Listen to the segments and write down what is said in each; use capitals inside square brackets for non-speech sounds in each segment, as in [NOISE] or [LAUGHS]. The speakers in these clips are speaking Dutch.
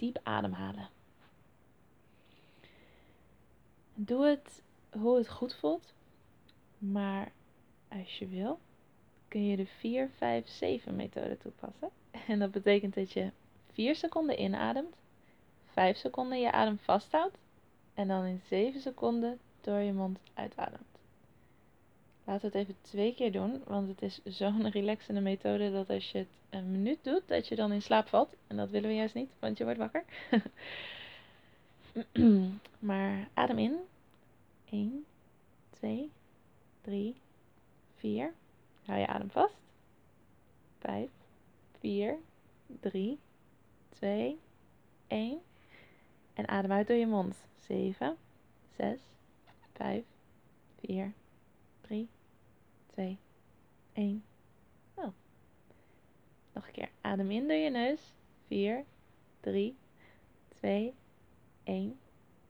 diep ademhalen. Doe het hoe het goed voelt, maar als je wil, kun je de 4, 5, 7 methode toepassen. [LAUGHS] En dat betekent dat je 4 seconden inademt, 5 seconden je adem vasthoudt en dan in 7 seconden door je mond uitademt. We het even twee keer doen, want het is zo'n [LAUGHS] relaxende methode dat als je het een minuut doet, dat je dan in slaap valt. En dat willen we juist niet, want je wordt wakker. [LAUGHS] maar adem in. 1, 2, 3, 4. Hou je adem vast. 5, 4, 3, 2, 1. En adem uit door je mond. 7, 6, 5, 4, 3, 2, 1. Oh. Nog een keer. Adem in door je neus. 4, 3, 2, 1.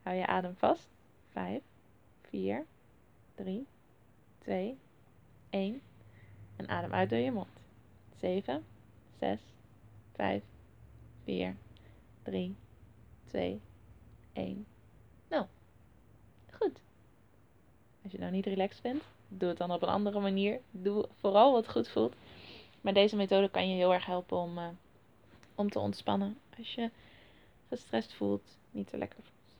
Hou je adem vast. 5, 4, 3, 2, 1. En adem uit door je mond. 7, 6, 5, 4, 3, 2, 1. Nou, goed. Nou niet relaxed bent, doe het dan op een andere manier. Doe vooral wat goed voelt. Maar deze methode kan je heel erg helpen om, uh, om te ontspannen. Als je gestrest voelt, niet zo lekker voelt.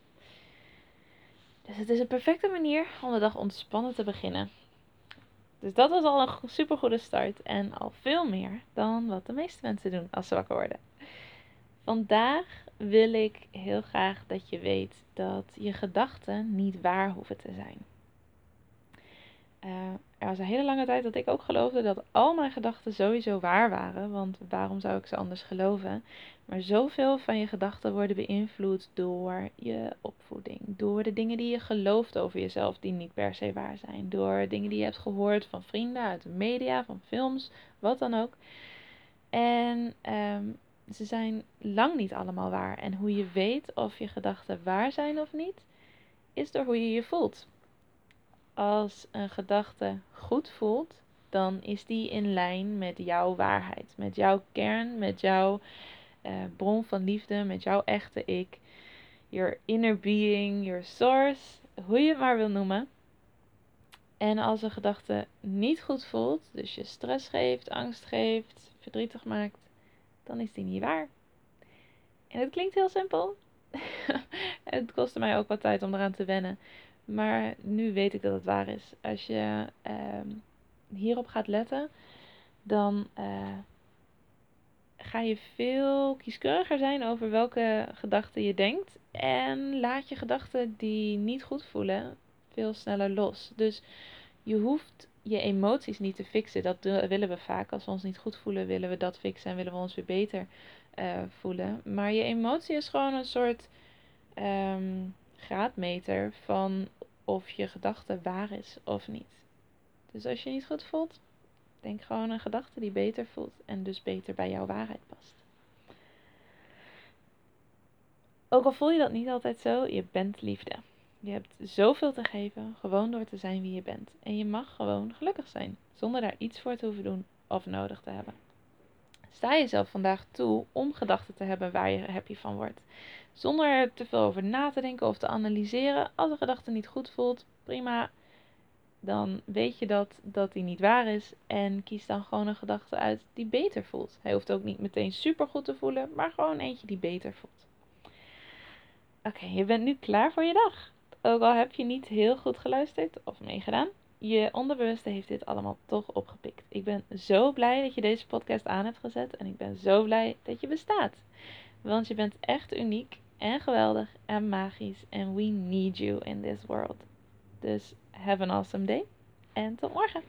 Dus het is een perfecte manier om de dag ontspannen te beginnen. Dus dat was al een super goede start. En al veel meer dan wat de meeste mensen doen als ze wakker worden. Vandaag wil ik heel graag dat je weet dat je gedachten niet waar hoeven te zijn. Uh, er was een hele lange tijd dat ik ook geloofde dat al mijn gedachten sowieso waar waren. Want waarom zou ik ze anders geloven? Maar zoveel van je gedachten worden beïnvloed door je opvoeding. Door de dingen die je gelooft over jezelf die niet per se waar zijn. Door dingen die je hebt gehoord van vrienden, uit de media, van films, wat dan ook. En um, ze zijn lang niet allemaal waar. En hoe je weet of je gedachten waar zijn of niet, is door hoe je je voelt als een gedachte goed voelt, dan is die in lijn met jouw waarheid, met jouw kern, met jouw uh, bron van liefde, met jouw echte ik, your inner being, your source, hoe je het maar wil noemen. En als een gedachte niet goed voelt, dus je stress geeft, angst geeft, verdrietig maakt, dan is die niet waar. En het klinkt heel simpel. [LAUGHS] het kostte mij ook wat tijd om eraan te wennen. Maar nu weet ik dat het waar is. Als je uh, hierop gaat letten, dan uh, ga je veel kieskeuriger zijn over welke gedachten je denkt. En laat je gedachten die niet goed voelen veel sneller los. Dus je hoeft je emoties niet te fixen. Dat willen we vaak. Als we ons niet goed voelen, willen we dat fixen en willen we ons weer beter uh, voelen. Maar je emotie is gewoon een soort. Um, graadmeter van of je gedachte waar is of niet. Dus als je niet goed voelt, denk gewoon een gedachte die beter voelt en dus beter bij jouw waarheid past. Ook al voel je dat niet altijd zo, je bent liefde. Je hebt zoveel te geven, gewoon door te zijn wie je bent. En je mag gewoon gelukkig zijn, zonder daar iets voor te hoeven doen of nodig te hebben. Sta jezelf vandaag toe om gedachten te hebben waar je happy van wordt. Zonder er te veel over na te denken of te analyseren. Als een gedachte niet goed voelt, prima. Dan weet je dat, dat die niet waar is. En kies dan gewoon een gedachte uit die beter voelt. Hij hoeft ook niet meteen super goed te voelen, maar gewoon eentje die beter voelt. Oké, je bent nu klaar voor je dag. Ook al heb je niet heel goed geluisterd of meegedaan je onderbewuste heeft dit allemaal toch opgepikt. Ik ben zo blij dat je deze podcast aan hebt gezet en ik ben zo blij dat je bestaat. Want je bent echt uniek en geweldig en magisch en we need you in this world. Dus have an awesome day en tot morgen.